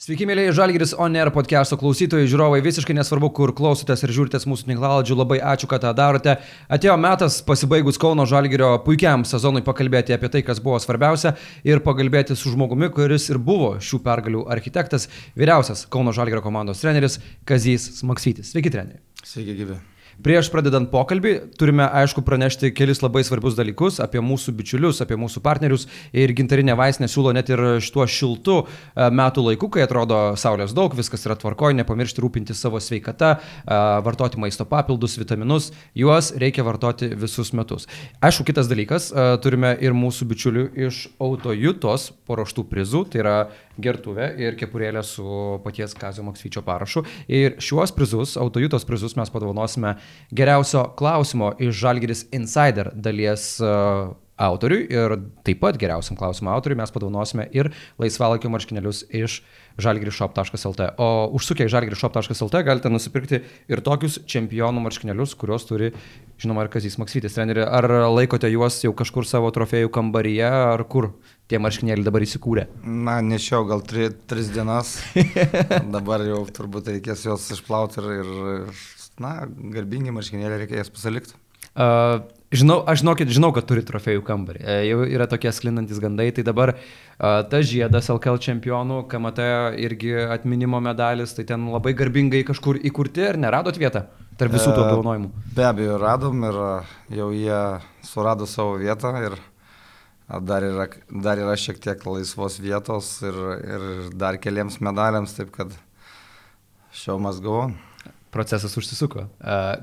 Sveiki, mėlyje Žalgiris Oner podcast'o klausytojai, žiūrovai, visiškai nesvarbu, kur klausotės ir žiūrite mūsų tinklaladžių, labai ačiū, kad tą darote. Atėjo metas pasibaigus Kauno Žalgirio puikiam sezonui pakalbėti apie tai, kas buvo svarbiausia ir pakalbėti su žmogumi, kuris ir buvo šių pergalių architektas, vyriausias Kauno Žalgirio komandos treneris Kazys Maksytis. Sveiki, treneri. Sveiki, gyvi. Prieš pradedant pokalbį turime aišku pranešti kelis labai svarbius dalykus apie mūsų bičiulius, apie mūsų partnerius ir gintarinė vaistinė siūlo net ir šituo šiltu e, metų laiku, kai atrodo saulės daug, viskas yra tvarkoje, nepamiršti rūpinti savo sveikata, e, vartoti maisto papildus, vitaminus, juos reikia vartoti visus metus. Aišku, kitas dalykas, e, turime ir mūsų bičiulių iš autojutos paruoštų prizų, tai yra gertuvė ir kepurėlė su paties Kazio Maksvyčio parašu. Ir šiuos prizus, autojutos prizus mes padovanosime geriausio klausimo iš Žalgiris Insider dalies uh, autoriui ir taip pat geriausiam klausimo autoriui mes padovanosime ir laisvalaikio marškinėlius iš žalgrishop.lt. O užsukę į žalgrishop.lt galite nusipirkti ir tokius čempionų marškinėlius, kuriuos turi, žinoma, ir Kazys Maksytis treneri. Ar laikote juos jau kažkur savo trofėjų kambaryje, ar kur tie marškinėliai dabar įsikūrė? Na, nešiau gal tri, tris dienas. dabar jau turbūt reikės juos išplauti ir, ir na, garbingi marškinėliai reikės pasilikti. Uh, žinau, aš žinokit, žinau, kad turi trofėjų kambarį. E, jau yra tokie sklindantis gandai, tai dabar uh, tas žiedas LKL čempionų, KMT irgi atminimo medalis, tai ten labai garbingai kažkur įkurti ir neradot vietą tarp visų tų apdovanojimų. E, be abejo, radom ir jau jie surado savo vietą ir dar yra, dar yra šiek tiek laisvos vietos ir, ir dar keliams medaliams, taip kad go on procesas užsisuko.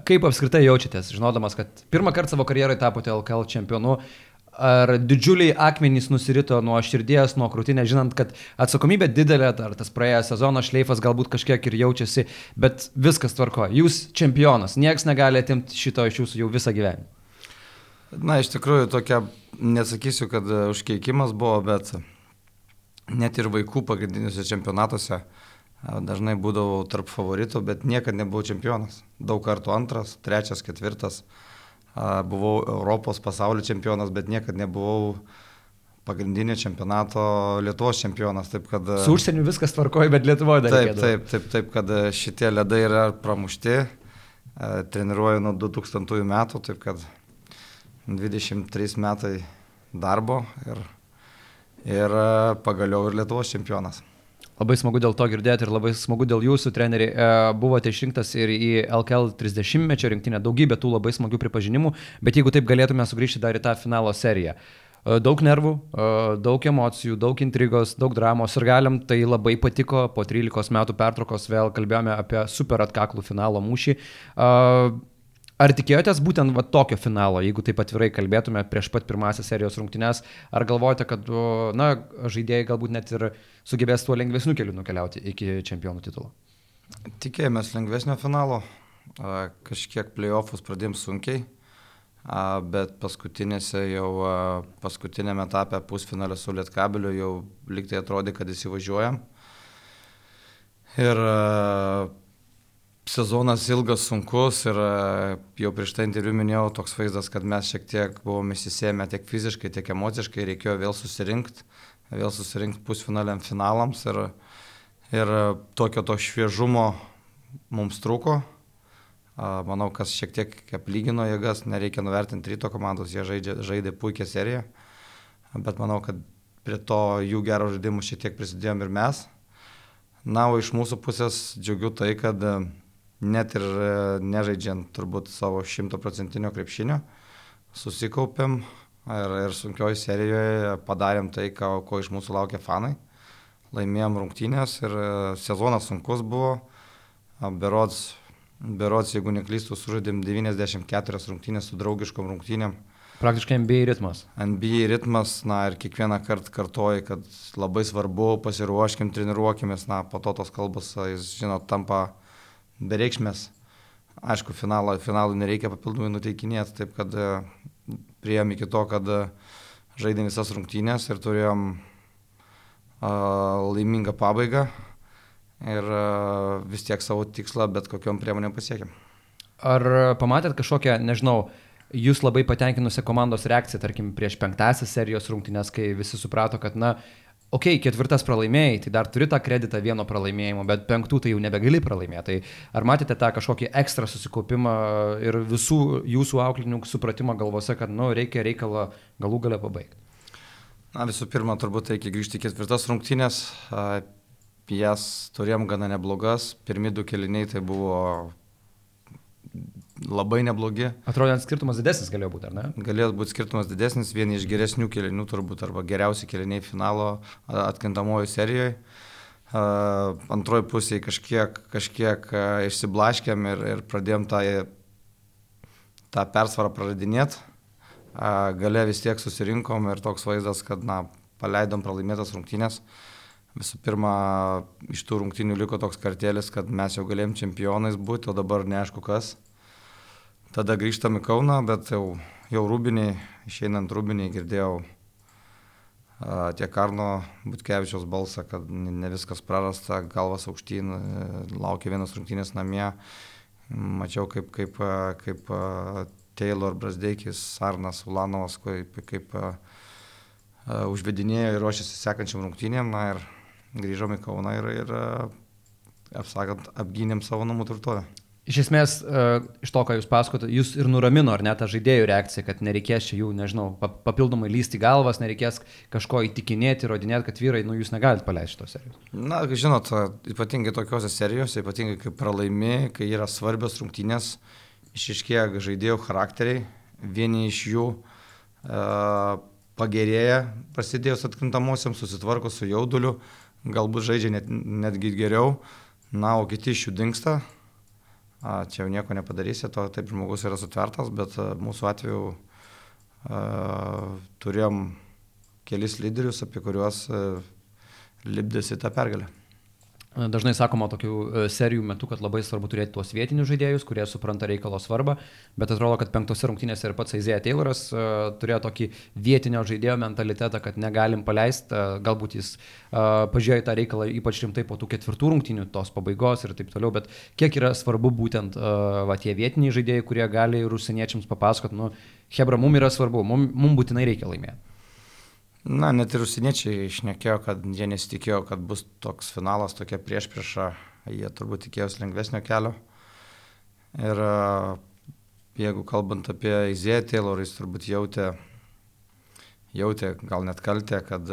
Kaip apskritai jaučiatės, žinodamas, kad pirmą kartą savo karjeroje tapote LKL čempionu, ar didžiuliai akmenys nusirito nuo širdies, nuo krūtinės, žinant, kad atsakomybė didelė, ar tas praėjęs sezono šleifas galbūt kažkiek ir jaučiasi, bet viskas tvarko. Jūs čempionas, niekas negali atimti šito iš jūsų jau visą gyvenimą. Na, iš tikrųjų, tokia, nesakysiu, kad užkeikimas buvo, bet net ir vaikų pagrindiniuose čempionatuose uh, Dažnai būdavau tarp favoritų, bet niekada nebuvau čempionas. Daug kartų antras, trečias, ketvirtas. Buvau Europos pasaulio čempionas, bet niekada nebuvau pagrindinio čempionato Lietuvos čempionas. Taip, kad, Su užsieniu viskas tvarkoja, bet Lietuvoje dar. Taip, taip, taip, taip, kad šitie ledai yra pramušti. Treniruoju nuo 2000 metų, taip kad 23 metai darbo ir, ir pagaliau ir Lietuvos čempionas. Labai smagu dėl to girdėti ir labai smagu dėl jūsų, treneri. E, buvote išrinktas ir į LKL 30-mečio rinktinę, daugybė tų labai smagių pripažinimų, bet jeigu taip galėtume sugrįžti dar į tą finalo seriją. E, daug nervų, e, daug emocijų, daug intrigos, daug dramos ir galim, tai labai patiko, po 13 metų pertraukos vėl kalbėjome apie super atkaklų finalo mūšį. Ar tikėjotės būtent va, tokio finalo, jeigu taip atvirai kalbėtume prieš pat pirmąsias serijos rungtynes, ar galvojate, kad na, žaidėjai galbūt net ir sugebės tuo lengvesniu keliu nukeliauti iki čempionų titulo? Tikėjomės lengvesnio finalo, kažkiek playoffus pradėjom sunkiai, bet paskutinėse jau, paskutinėme etape pusfinalio su Lietkabiliu jau liktai atrodė, kad įsivažiuojam. Ir sezonas ilgas, sunkus ir e, jau prieš tą interviu minėjau toks vaizdas, kad mes šiek tiek buvome įsisėmę tiek fiziškai, tiek emociškai, reikėjo vėl susirinkti, vėl susirinkti pusfinaliam finalams ir, ir tokio to šviežumo mums trūko. Manau, kas šiek tiek aplygino jėgas, nereikia nuvertinti ryto komandos, jie žaidė, žaidė puikią seriją, bet manau, kad prie to jų gero žaidimų šiek tiek prisidėjom ir mes. Na, o iš mūsų pusės džiugiu tai, kad net ir e, nežaidžiant turbūt savo šimtoprocentinio krepšinio, susikaupėm ir, ir sunkioji serijoje padarėm tai, ko, ko iš mūsų laukia fanai. Laimėjom rungtynės ir e, sezonas sunkus buvo. Berods, berods jeigu neklystų, sužaidėm 94 rungtynės su draugiškom rungtynėm. Praktiškai NBA ritmas. NBA ritmas, na ir kiekvieną kartą kartoji, kad labai svarbu, pasiruoškim, treniruokimės, na po to tos kalbos, jis, žinot, tampa uh, bereikšmės. Aišku, finalo, finalų nereikia papildomai nuteikinėti, taip kad e, prieėm iki to, kad e, žaidėm visas rungtynės ir turėjom uh, laimingą pabaigą ir uh, vis tiek savo tikslą bet kokiam priemonėm pasiekėm. Ar pamatėt kažkokią, nežinau, jūs labai patenkinusią komandos reakciją, tarkim, prieš penktąsias serijos rungtynės, kai visi suprato, kad, na, ok, ketvirtas pralaimėjai, tai dar turi tą kreditą vieno pralaimėjimo, bet penktų tai jau nebegali pralaimėti. Tai ar matėte tą kažkokį ekstra susikaupimą ir visų jūsų auklininkų supratimą galvose, kad, nu, reikia reikalą galų galę pabaigti? Na, visų pirma, turbūt reikia grįžti ketvirtas rungtynės. Jas turėjom gana neblogas. Pirmi du keliniai tai buvo labai neblogi. Atrodo, skirtumas didesnis galėjo būti, ar ne? Galėjo būti skirtumas didesnis, vieni iš geresnių kelinių turbūt, arba geriausi keliniai finalo atkintamojo serijoje. Antroji pusėje kažkiek, kažkiek išsiblaškėm ir, ir pradėjom tą, tą persvarą praradinėti. Gale vis tiek susirinkom ir toks vaizdas, kad na, paleidom pralaimėtas rungtynės. Visų pirma, iš tų rungtynių liko toks kartėlis, kad mes jau galėjom čempionais būti, o dabar neaišku kas. Tada grįžtam į Kauną, bet jau, jau rūbiniai, išeinant rūbiniai girdėjau tiek Karno Butkevičiaus balsą, kad ne viskas prarasta, galvas aukštyn, e, laukia vienas rungtynės namie. Mačiau, kaip, kaip, kaip Taylor Brasdeikis, Arnas Ulanovas, kaip, kaip užvedinėjo ir ruošiasi sekančiam rungtynėm. Na ir grįžom į Kauną ir, ir apsakant, apgynėm savo namų turtovę. Iš esmės, uh, iš to, ką jūs pasakote, jūs ir nuramino, ar ne, tą žaidėjų reakciją, kad nereikės čia jų, nežinau, papildomai lysti galvas, nereikės kažko įtikinėti, įrodinėti, kad vyrai, nu, jūs negalite paleisti šitos serijos. Na, žinot, ypatingai tokiuose serijose, ypatingai kai pralaimi, kai yra svarbios rungtynės, išiškėja žaidėjų charakteriai, vieni iš jų uh, pagerėja, prasidėjus atkrintamosiams, susitvarko su jauduliu, galbūt žaidžia net, netgi geriau, na, o kiti iš jų dinksta a, čia jau nieko nepadarysi, to taip žmogus yra sutvertas, bet a, mūsų atveju a, turėjom kelis lyderius, apie kuriuos a, lipdėsi tą pergalę. Dažnai sakoma tokių e, serijų metu, kad labai svarbu turėti tuos vietinius žaidėjus, kurie supranta reikalo svarbą, bet atrodo, kad penktose rungtynėse ir pats Aizėja Tayloras uh, turėjo tokį vietinio žaidėjo mentalitetą, kad negalim paleisti, uh, galbūt jis uh, pažiūrėjo tą reikalą ypač rimtai po tų ketvirtų rungtynių, tos pabaigos ir taip toliau, bet kiek yra svarbu būtent uh, va, tie vietiniai žaidėjai, kurie gali ir užsieniečiams papasakot, nu, Hebra, mums yra svarbu, mums mum būtinai reikia laimėti. Na, net ir užsieniečiai išnekėjo, kad jie nesitikėjo, kad bus toks finalas, tokia prieš priešą, jie turbūt tikėjosi lengvesnio kelio. Ir jeigu kalbant apie Izėją Taylor, jis turbūt jautė, jautė gal net kaltę, kad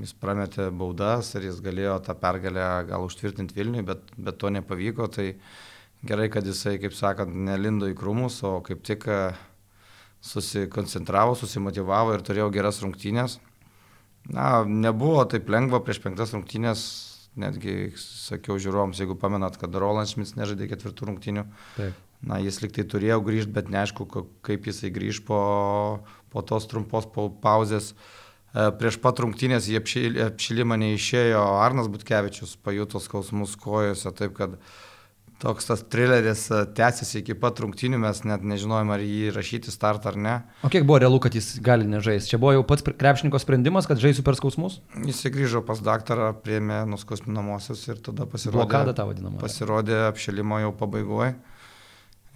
jis prametė baudas ir jis galėjo tą pergalę gal užtvirtinti Vilniui, bet, bet to nepavyko. Tai gerai, kad jisai, kaip sakant, nelindo į krūmus, o kaip tik susikoncentravo, susimotivavo ir turėjo geras rungtynės. Na, nebuvo taip lengva prieš penktas rungtynės, netgi sakiau žiūrovams, jeigu pamenat, kad Roland Schmitz nežaidė ketvirtų rungtynių. Taip. Na, jis liktai turėjo grįžti, bet neaišku, kaip jisai grįž po, po tos trumpos pauzės. E, prieš pat rungtynės į apšilimą neišėjo Arnas Butkevičius, pajuto skausmus kojose, taip kad uh, toks tas trileris e, tęsiasi iki pat rungtynių, mes net nežinojom, ar jį rašyti startą ar ne. O kiek buvo realu, kad jis gali nežaisti? Čia buvo jau pats krepšininko sprendimas, kad žaisiu per skausmus? Jis grįžo pas daktarą, priėmė nuskausminamosios ir tada pasirodė. Blokada tą vadinamą. Pasirodė apšilimo jau pabaigoje.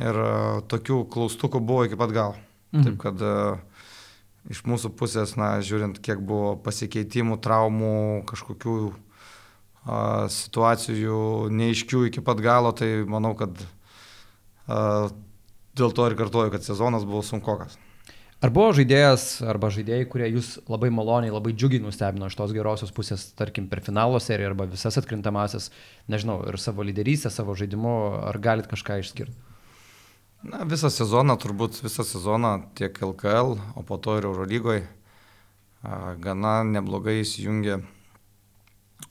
Ir uh, tokių klaustukų buvo iki pat galo. Mhm. Taip kad uh, iš mūsų pusės, na, žiūrint, kiek buvo pasikeitimų, traumų, kažkokių situacijų neiškių iki pat galo, tai manau, kad a, dėl to ir kartuoju, kad sezonas buvo sunkokas. Ar buvo žaidėjas arba žaidėjai, kurie jūs labai maloniai, labai džiugiai nustebino iš tos gerosios pusės, tarkim, per finalo seriją arba visas atkrintamasis, nežinau, ir savo lyderystę, savo žaidimu, ar galit kažką išskirti? Na, visą sezoną, turbūt visą sezoną tiek LKL, o po to ir Eurolygoje gana neblogai įsijungė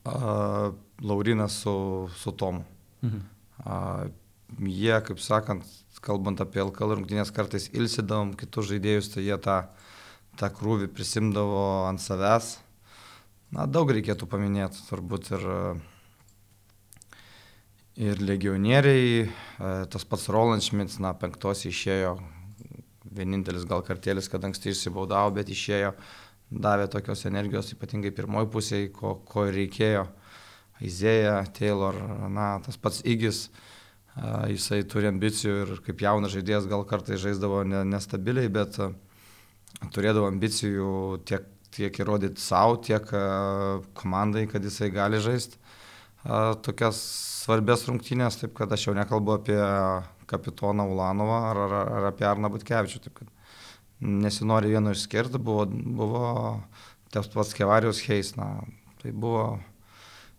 a, Laurinas su, su Tomu. Mhm. A, jie, kaip sakant, kalbant apie LKL rungtynės, kartais ilsidavom kitus žaidėjus, tai jie tą, tą krūvį prisimdavo ant savęs. Na, daug reikėtų paminėti, turbūt ir, ir legionieriai, tas pats Roland Schmitz, na, penktos išėjo, vienintelis gal kartėlis, kad anksti išsibaudavo, bet išėjo. Uh, davė tokios energijos, ypatingai pirmoji pusėje, ko, ko reikėjo. Aizėja, Taylor, na, tas pats Igis, a, jisai turi ambicijų ir kaip jaunas žaidėjas gal kartai žaisdavo ne, nestabiliai, bet turėdavo ambicijų tiek, tiek įrodyti savo, tiek komandai, kad jisai gali žaisti tokias svarbės rungtynės, taip kad aš jau nekalbu apie kapitoną Ulanovą ar, ar, ar apie Arną Butkevičių, taip kad nesinori vieno išskirti, buvo, buvo tas pats Kevarijos Heis, na, tai buvo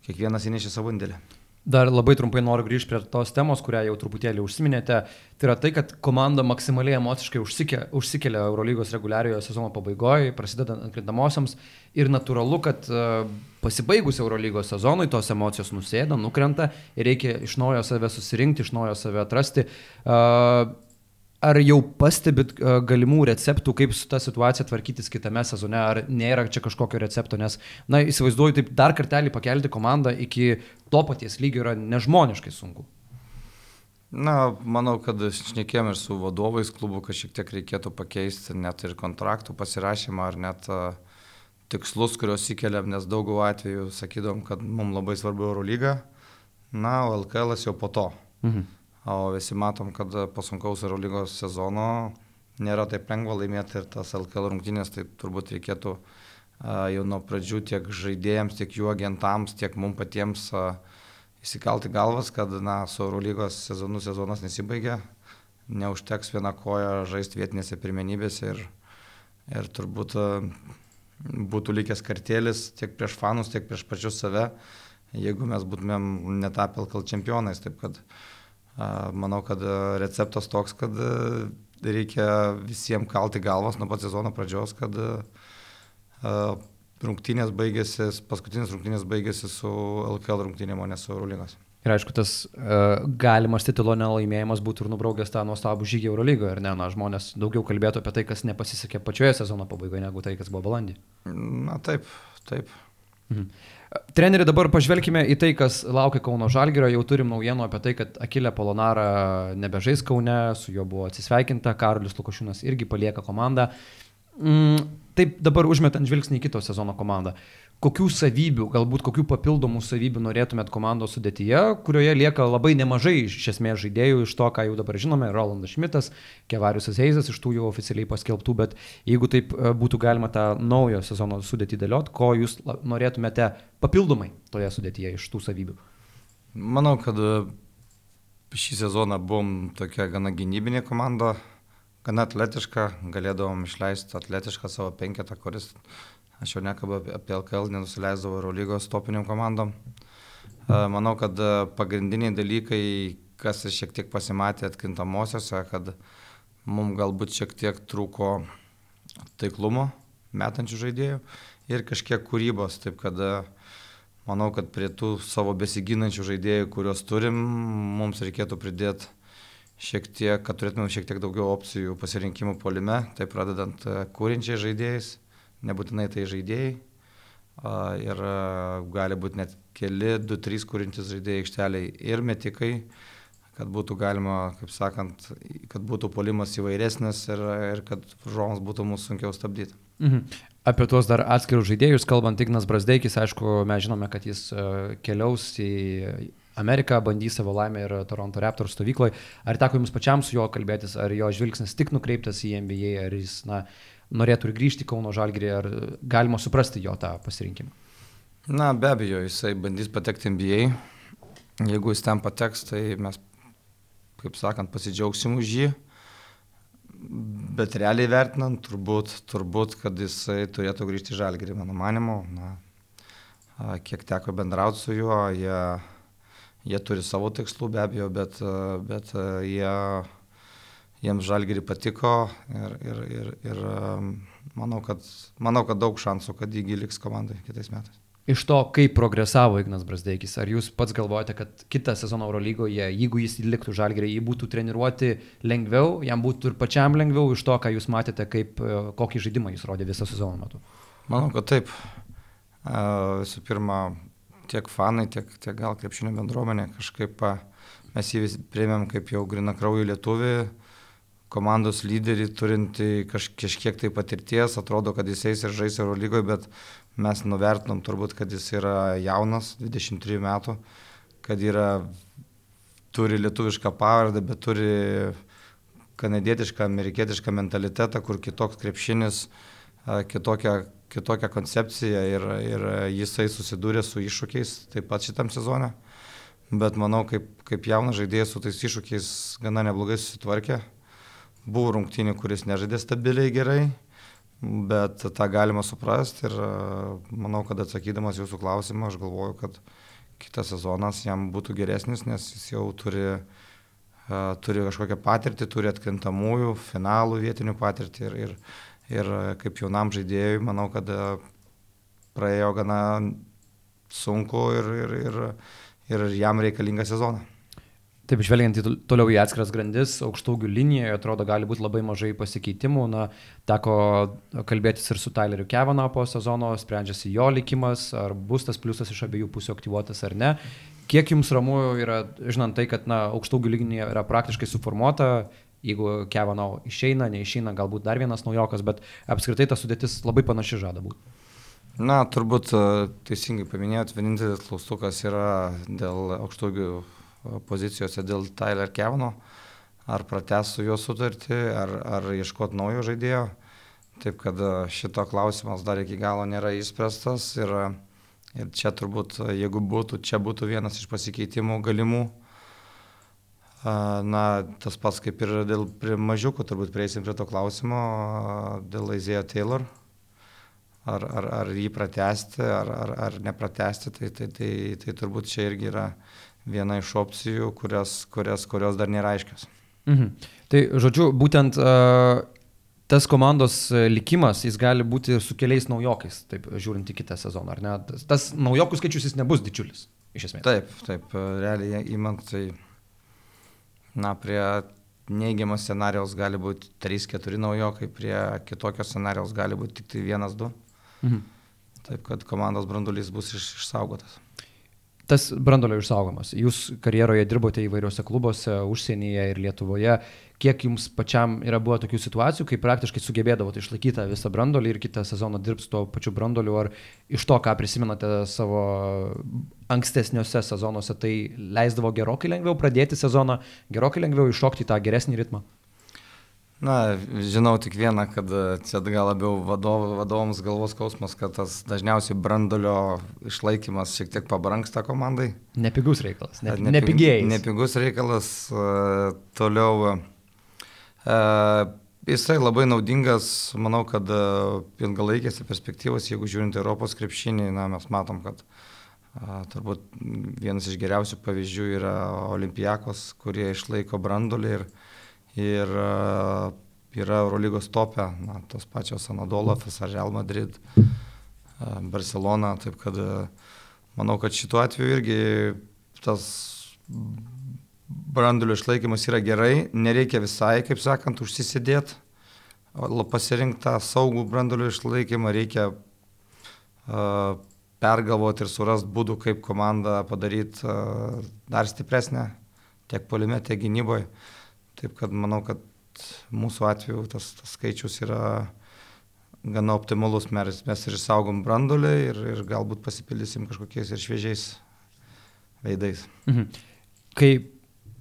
kiekvienas įnešė savo indėlį. Dar labai trumpai noriu grįžti prie tos temos, kurią jau truputėlį užsiminėte. Tai yra tai, kad komanda maksimaliai emociškai užsikelia, užsikelia Eurolygos reguliariojo sezono pabaigoje, prasidedant atkrintamosiams. Ir natūralu, kad uh, pasibaigus Eurolygos sezonui tos emocijos nusėda, nukrenta ir reikia iš naujo save susirinkti, iš naujo save atrasti. Uh, Ar jau pastebit uh, galimų receptų, kaip su ta situacija tvarkytis kitame sezone, ar nėra čia kažkokio recepto, nes, na, įsivaizduoju, taip dar kartelį pakelti komandą iki to paties lygio yra nežmoniškai sunku. Na, manau, kad šnekėjom ir su vadovais klubų, kad šiek tiek reikėtų pakeisti net ir kontraktų pasirašymą ar net uh, tikslus, kuriuos įkeliam, nes daugų atvejų sakydom, kad mums labai svarbu Eurolyga, na, o LKL jau po to. Mhm. O visi matom, kad po sunkaus Eurolygos sezono nėra taip lengva laimėti ir tas LKL rungtynės, tai turbūt reikėtų a, jau nuo pradžių tiek žaidėjams, tiek jų agentams, tiek mums patiems a, įsikalti galvas, kad na, su Eurolygos sezonu sezonas nesibaigia, neužteks vieną koją žaisti vietinėse pirmenybėse ir, ir turbūt a, būtų likęs kartėlis tiek prieš fanus, tiek prieš pačius save, jeigu mes būtumėm netapę LKL čempionais. Taip kad Manau, kad e, receptas toks, kad e, reikia visiems kalti galvas nuo pat sezono pradžios, kad e, rungtynės baigėsi, paskutinės rungtynės baigėsi su LKL rungtynėm, o ne su Eurolygos. Ir aišku, tas uh, galimas titulo nelaimėjimas būtų ir nubraukęs tą nuostabų žygį Eurolygoje, ar ne? Na, žmonės daugiau kalbėtų apie tai, kas nepasisekė pačioje sezono pabaigoje, negu tai, kas buvo balandį. Na taip, taip. Mhm. Treneri, dabar pažvelkime į tai, kas laukia Kauno Žalgirio. Jau turim naujienų apie tai, kad Akilė Polonara nebežais Kaune, su juo buvo atsisveikinta, Karolis Lukošiūnas irgi palieka komandą. Mm, taip dabar užmetant žvilgsnį į kito sezono komandą kokių savybių, galbūt kokių papildomų savybių norėtumėt komandos sudėtyje, kurioje lieka labai nemažai iš esmės žaidėjų iš to, ką jau dabar žinome, Rolandas Šmitas, Kevariusas Heizas iš tų jau oficialiai paskelbtų, bet jeigu taip e, būtų galima tą naujo sezono sudėtį dėliot, ko jūs norėtumėte papildomai toje sudėtyje iš tų savybių? Manau, kad e, šį sezoną buvom tokia gana gynybinė komanda, gana atletiška, galėdavom išleisti atletišką savo penketą, kuris Aš jau nekalbu apie LKL, nenusileisdavau Eurolygos topiniam komandom. E, manau, kad e, pagrindiniai dalykai, kas šiek tiek pasimatė atkintamosiose, kad mums galbūt šiek tiek trūko taiklumo metančių žaidėjų ir kažkiek kūrybos. Taip kad e, manau, kad prie tų savo besiginančių žaidėjų, kuriuos turim, mums reikėtų pridėti šiek tiek, kad turėtume šiek tiek daugiau opcijų pasirinkimų polime, tai pradedant kūrinčiai žaidėjais nebūtinai tai žaidėjai. Ir gali būti net keli, du, trys kūrintis žaidėjai aikšteliai ir metikai, kad būtų galima, kaip sakant, kad būtų polimas įvairesnis ir, ir kad žoms būtų mūsų sunkiau stabdyti. Mhm. Apie tuos dar atskirus žaidėjus, kalbant Ignas Brasdeikis, aišku, mes žinome, kad jis keliaus į Ameriką, bandys savo laimę ir Toronto Raptors stovykloje. Ar teko jums pačiam su juo kalbėtis, ar jo žvilgsnis tik nukreiptas į NBA, ar jis, na, uh, norėtų ir grįžti Kauno Žalgirį, ar galima suprasti jo tą pasirinkimą? Na, be abejo, jisai bandys patekti NBA. Jeigu jis ten pateks, tai mes, kaip sakant, pasidžiaugsim už jį. Bet realiai vertinant, turbūt, turbūt kad jisai turėtų grįžti į Žalgirį, mano manimu. Na, kiek teko bendrauti su juo, jie, jie turi savo tikslų be abejo, bet, bet jie jiems žalgiri patiko ir, ir, ir, ir um, manau, kad, manau, kad daug šansų, kad jį liks komandai kitais metais. Iš to, kaip progresavo Ignas Brasdeikis, ar jūs pats galvojate, kad kitą sezoną Eurolygoje, jeigu jis liktų žalgerį, jį būtų treniruoti lengviau, jam būtų ir pačiam lengviau iš to, ką jūs matėte, kaip, e, kokį žaidimą jis rodė visą sezoną metu? Manau, kad taip. Visų pirma, tiek fanai, tiek, tiek gal krepšinio bendruomenė kažkaip mes jį vis priėmėm kaip jau grina kraujų lietuvį komandos lyderį, turinti kaž, kažkiek tai patirties, atrodo, kad jis eis ir žais Eurolygoje, bet mes nuvertinom turbūt, kad jis yra jaunas, 23 metų, kad yra, turi lietuvišką pavardę, bet turi kanadietišką, amerikietišką mentalitetą, kur kitoks krepšinis, kitokia, kitokią koncepciją ir, ir jisai susidūrė su iššūkiais taip pat šitam sezone. Bet manau, kaip, kaip jaunas žaidėjas su tais iššūkiais gana neblogai susitvarkė. Buvo rungtynė, kuris nežaidė stabiliai gerai, bet tą galima suprasti ir manau, kad atsakydamas jūsų klausimą, aš galvoju, kad kitas sezonas jam būtų geresnis, nes jis jau turi, turi kažkokią patirtį, turi atkrintamųjų, finalų vietinių patirtį ir, ir, ir kaip jaunam žaidėjui, manau, kad praėjo gana sunku ir, ir, ir, ir jam reikalingą sezoną. Taip, žvelgiant toliau į atskiras grandis, aukštaugių linijoje atrodo gali būti labai mažai pasikeitimų. Na, teko kalbėtis ir su Tyleriu Kevano po sezono, sprendžiasi jo likimas, ar bus tas pliusas iš abiejų pusių aktyvuotas ar ne. Kiek jums ramu yra, žinant tai, kad na, aukštaugių linija yra praktiškai suformuota, jeigu Kevano išeina, neišeina, galbūt dar vienas naujokas, bet apskritai ta sudėtis labai panaši žada būti. Na, turbūt teisingai paminėjot, vienintelis klaustukas yra dėl aukštaugių pozicijose dėl Tyler Kevano, ar pratęs su juo sutartį, ar, ar ieškoti naujo žaidėjo. Taip kad e, šito klausimas dar iki galo nėra išspręstas ir, ir čia turbūt, jeigu būtų, čia būtų vienas iš pasikeitimų galimų. Na, tas pats kaip ir dėl mažiukų, turbūt prieisim prie to klausimo, dėl Aizėjo Taylor. Ar, ar, ar jį pratesti, ar, ar, ar nepratesti, tai, tai, tai, tai turbūt čia irgi yra viena iš opcijų, kurias, kurias, kurios dar nėra aiškios. Mhm. Tai žodžiu, būtent uh, tas komandos likimas, jis gali būti su keliais naujokais, taip žiūrint į kitą sezoną, ar ne? Tas, tas naujokų skaičius jis nebus didžiulis, iš esmės. Taip, taip, realiai įmant, tai, na, prie neigiamo scenarijaus gali būti 3-4 naujokai, prie kitokio scenarijaus gali būti tik tai 1-2. Mhm. Taip, kad komandos brandulys bus iš, išsaugotas tas brandolio išsaugomas. Jūs karjeroje dirbote įvairiuose klubuose, užsienyje ir Lietuvoje. Kiek jums pačiam yra buvo tokių situacijų, kai praktiškai sugebėdavote išlaikyti visą brandolį ir kitą sezoną dirbti tuo pačiu brandoliu, ar iš to, ką prisimenate savo ankstesniuose sezonuose, tai leisdavo gerokai lengviau pradėti sezoną, gerokai lengviau iššokti tą geresnį ritmą? Na, žinau tik vieną, kad čia gal labiau vadov, vadovams galvos skausmas, kad tas dažniausiai brandolio išlaikymas šiek tiek pabranksta komandai. Nepigus reikalas, ne, nepig, nepigiai. Nepigus reikalas, uh, toliau. Jisai labai naudingas, manau, kad ilgalaikėse perspektyvose, jeigu žiūrint Europos krepšinį, na, mes matom, kad turbūt vienas iš geriausių pavyzdžių yra Olimpijakos, kurie išlaiko brandolį ir ir e, yra Eurolygos topė, na, tos pačios Anadolofas ar Real Madrid, e, Barcelona, taip kad e, manau, kad šituo atveju irgi tas brandulio išlaikymas yra gerai, nereikia visai, kaip sakant, užsisėdėti, pasirinktą saugų brandulio išlaikymą reikia uh, pergalvoti ir surasti būdų, kaip komandą padaryti uh, dar stipresnę, tiek polime, tiek gynyboje. Taip kad manau, kad mūsų atveju tas, tas skaičius yra gana optimalus. Mes, mes ir išsaugom brandolį ir, ir galbūt pasipildysim kažkokiais ir šviežiais veidais. Mhm. Kai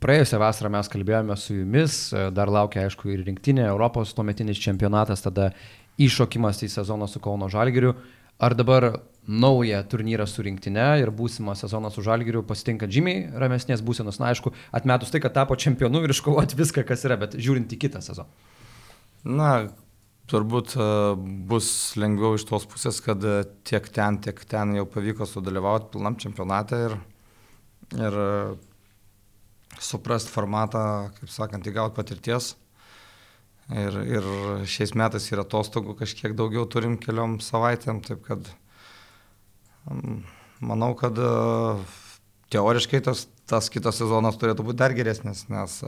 praėjusią vasarą mes kalbėjome su jumis, dar laukia aišku ir rinktinė, Europos tuometinis čempionatas, tada iššokimas į sezoną su Kauno Žalgiriu. Ar dabar naują turnyrą su rinktinė ir būsimą sezoną su Žalgiriu pasitinka žymiai ramesnės būsenos. Na, aišku, atmetus tai, kad tapo čempionu ir iškovoti viską, kas yra, bet žiūrint į kitą sezoną. Na, turbūt e, bus lengviau iš tos pusės, kad e, tiek ten, tiek ten jau pavyko sudalyvauti pilnam čempionate ir, ir e, suprast formatą, kaip sakant, įgauti patirties. Ir, ir šiais metais yra atostogų kažkiek daugiau turim keliom savaitėm, taip kad Manau, kad e, teoriškai tas, tas kitas sezonas turėtų būti dar geresnis, nes,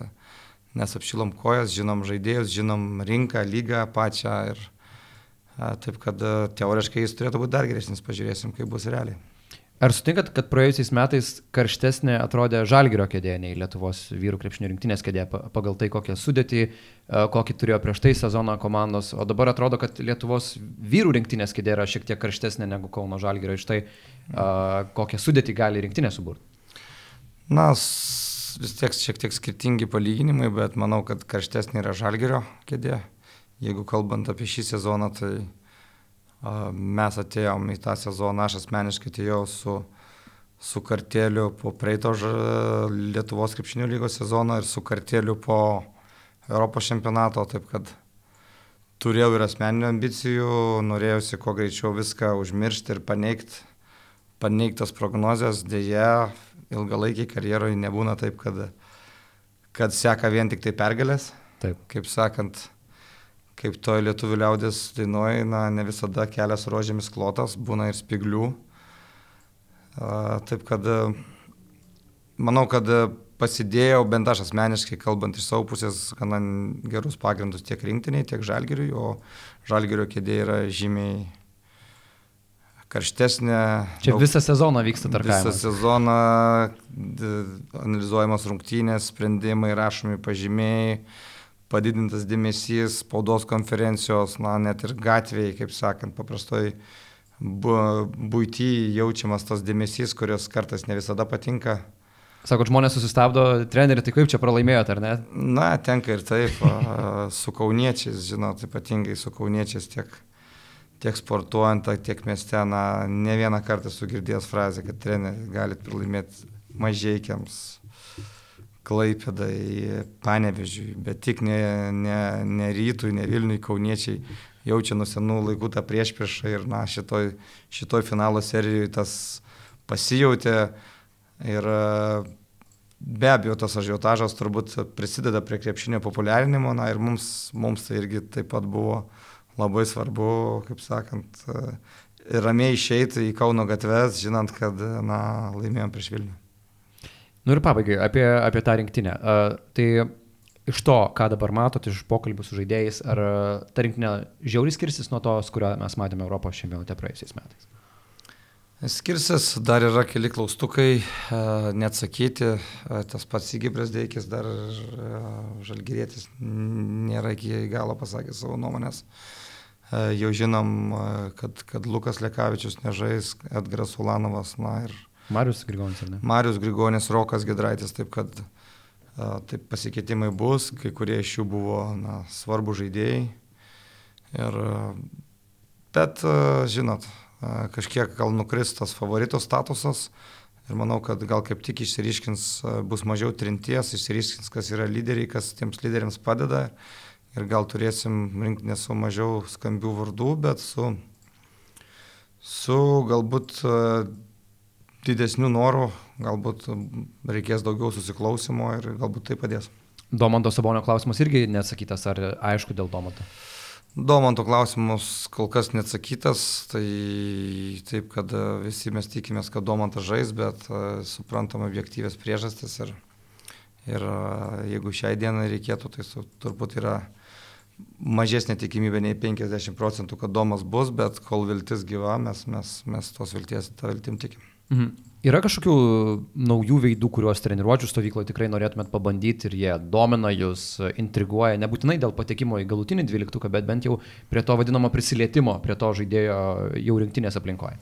nes apšilom kojas, žinom žaidėjus, žinom rinką, lygą pačią ir e, taip, kad e, teoriškai jis turėtų būti dar geresnis, pažiūrėsim, kaip bus realiai. Ar sutinkat, kad praėjusiais metais karštesnė atrodė Žalgirio kėdė nei Lietuvos vyrų krepšinio rinktinės kėdė pagal tai, kokią sudėtį, e, kokį turėjo prieš tai sezoną komandos, o dabar atrodo, kad Lietuvos vyrų rinktinės kėdė yra šiek tiek karštesnė negu Kauno Žalgirio iš tai, e, kokią sudėtį gali rinktinė suburti? Na, vis tiek šiek tiek skirtingi palyginimai, bet manau, kad karštesnė yra Žalgirio kėdė. Jeigu kalbant apie šį sezoną, tai Mes atėjom į tą sezoną, aš asmeniškai atėjau su, su kartėliu po praeito Lietuvos krepšinio lygos sezono ir su kartėliu po Europos čempionato, taip kad turėjau ir asmeninių ambicijų, norėjusi kuo greičiau viską užmiršti ir paneigti, paneigtas prognozes, dėja, ilgalaikiai karjeroje nebūna taip, kad, kad seka vien tik tai pergalės. Taip. Kaip sakant, kaip to lietuvių liaudės dainuoja, na, ne visada kelias rožėmis klotas, būna ir spiglių. Taip kad manau, kad pasidėjau, bent aš asmeniškai, kalbant iš savo pusės, gana gerus pagrindus tiek rinktiniai, tiek žalgiriui, o žalgirio kėdė yra žymiai karštesnė. Čia daug, visą sezoną vyksta tarkavimas. Visą sezoną analizuojamas rungtynės, sprendimai, rašomi pažymėjai, padidintas dėmesys, spaudos konferencijos, na net ir gatvėje, kaip sakant, paprastoj bu, būty jaučiamas tas dėmesys, kurios kartais ne visada patinka Sako, žmonės susistabdo, treneri, tai kaip čia pralaimėjote, ar ne? Na, tenka ir taip, su kauniečiais, žinot, ypatingai su kauniečiais tiek, tiek sportuojant, tiek mieste, na, ne vieną kartą esu girdėjęs frazę, kad treneri galit pralaimėti mažiekiams, klaipėdai, panevežiui, bet tik ne, ne, ne rytui, ne Vilniui, kauniečiai jaučia nuo senų laikų tą priešpriešą ir, na, šitoj, šitoj finalo serijoje tas pasijautė Ir be abejo, tas ažiotažas turbūt prisideda prie krepšinio populiarinimo, na ir mums, mums tai irgi taip pat buvo labai svarbu, kaip sakant, ramiai išeiti į Kauno gatves, žinant, kad, na, laimėjom prieš Vilnių. Nu ir pabaigai apie, apie tą rinktinę. Uh, tai iš to, ką dabar matote iš pokalbių su žaidėjais, ar ta rinktinė žiauriai skirsis nuo tos, kurią mes matėme Europos čempionate praėjusiais metais? Skirsis, dar yra keli klaustukai, neatsakyti, tas pats Įgibras Deikis, dar Žalgirėtis nėra iki galo pasakęs savo nuomonės. Jau žinom, kad, kad Lukas Lekavičius nežais, Edgaras Ulanovas, na ir... Marius Grigonis, ar ne? Marius Grigonis, Rokas Gedraitis, taip kad taip pasikeitimai bus, kai kurie iš jų buvo na, svarbų žaidėjai. Ir, bet, žinot, kažkiek gal nukris tas favorito statusas ir manau, kad gal kaip tik išsiriškins, bus mažiau trinties, išsiriškins, kas yra lyderiai, kas tiems lyderiams padeda ir gal turėsim rinktinę su mažiau skambių vardų, bet su, su galbūt didesniu noru, galbūt reikės daugiau susiklausimo ir galbūt tai padės. Domanto Sabonio klausimas irgi neatsakytas, ar aišku dėl Domanto? Domanto klausimus kol kas neatsakytas, tai taip, kad e, visi mes tikimės, kad Domantas žais, bet uh, suprantam objektyvės priežastis ir, ir uh, jeigu šiai dienai reikėtų, tai su, turbūt yra mažesnė tikimybė nei 50 procentų, kad Domas bus, bet kol viltis gyva, mes, mes, mes tos vilties, tą viltim tikim. Mhm. Yra kažkokių naujų veidų, kuriuos treniruočių stovykloje tikrai norėtumėt pabandyti ir jie domina jūs, intriguoja, nebūtinai dėl patekimo į galutinį dvyliktuką, bet bent jau prie to vadinamo prisilietimo, prie to žaidėjo jau rinktinės aplinkoje.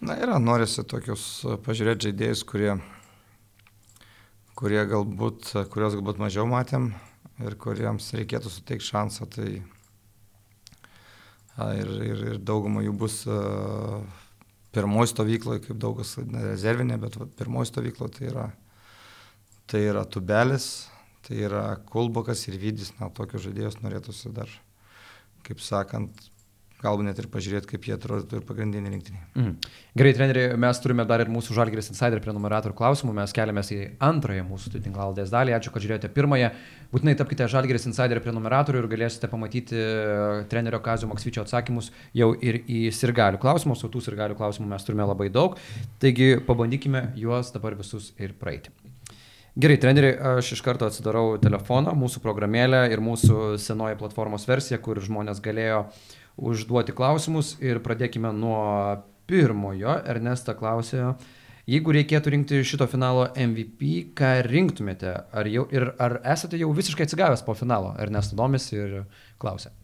Na yra, norisi tokius pažiūrėti žaidėjus, kurie, kurie galbūt, kuriuos galbūt mažiau matėm ir kuriems reikėtų suteikti šansą. Tai ir, ir, ir dauguma jų bus uh, pirmoji stovykloje, kaip daugas rezervinė, bet va, pirmoji stovykloje tai yra, tai yra tubelis, tai yra kulbokas ir vydys, na, tokius žaidėjus norėtųsi dar, kaip sakant, galbūt net ir pažiūrėti, kaip jie atrodo ir pagrindinė rinktinė. Mm. Gerai, treneri, mes turime dar ir mūsų Žalgiris Insider prenumeratorių klausimų, mes keliamės į antrąją mūsų tinklaldės dalį. Ačiū, kad žiūrėjote pirmąją. Būtinai tapkite Žalgiris Insider prenumeratorių ir galėsite pamatyti e, trenerio Kazio Maksvyčio atsakymus jau ir į sirgalių klausimus, o tų sirgalių klausimų mes turime labai daug. Taigi pabandykime juos dabar visus ir praeiti. Gerai, treneri, aš iš karto atsidarau telefoną, mūsų programėlę ir mūsų senoji platformos versija, kur žmonės galėjo uh, užduoti klausimus ir pradėkime nuo pirmojo. Ernesta klausė, jeigu reikėtų rinkti šito finalo MVP, ką rinktumėte? Ar, jau, ir, ar esate jau visiškai atsigavęs po finalo? Ernesto domisi ir klausė.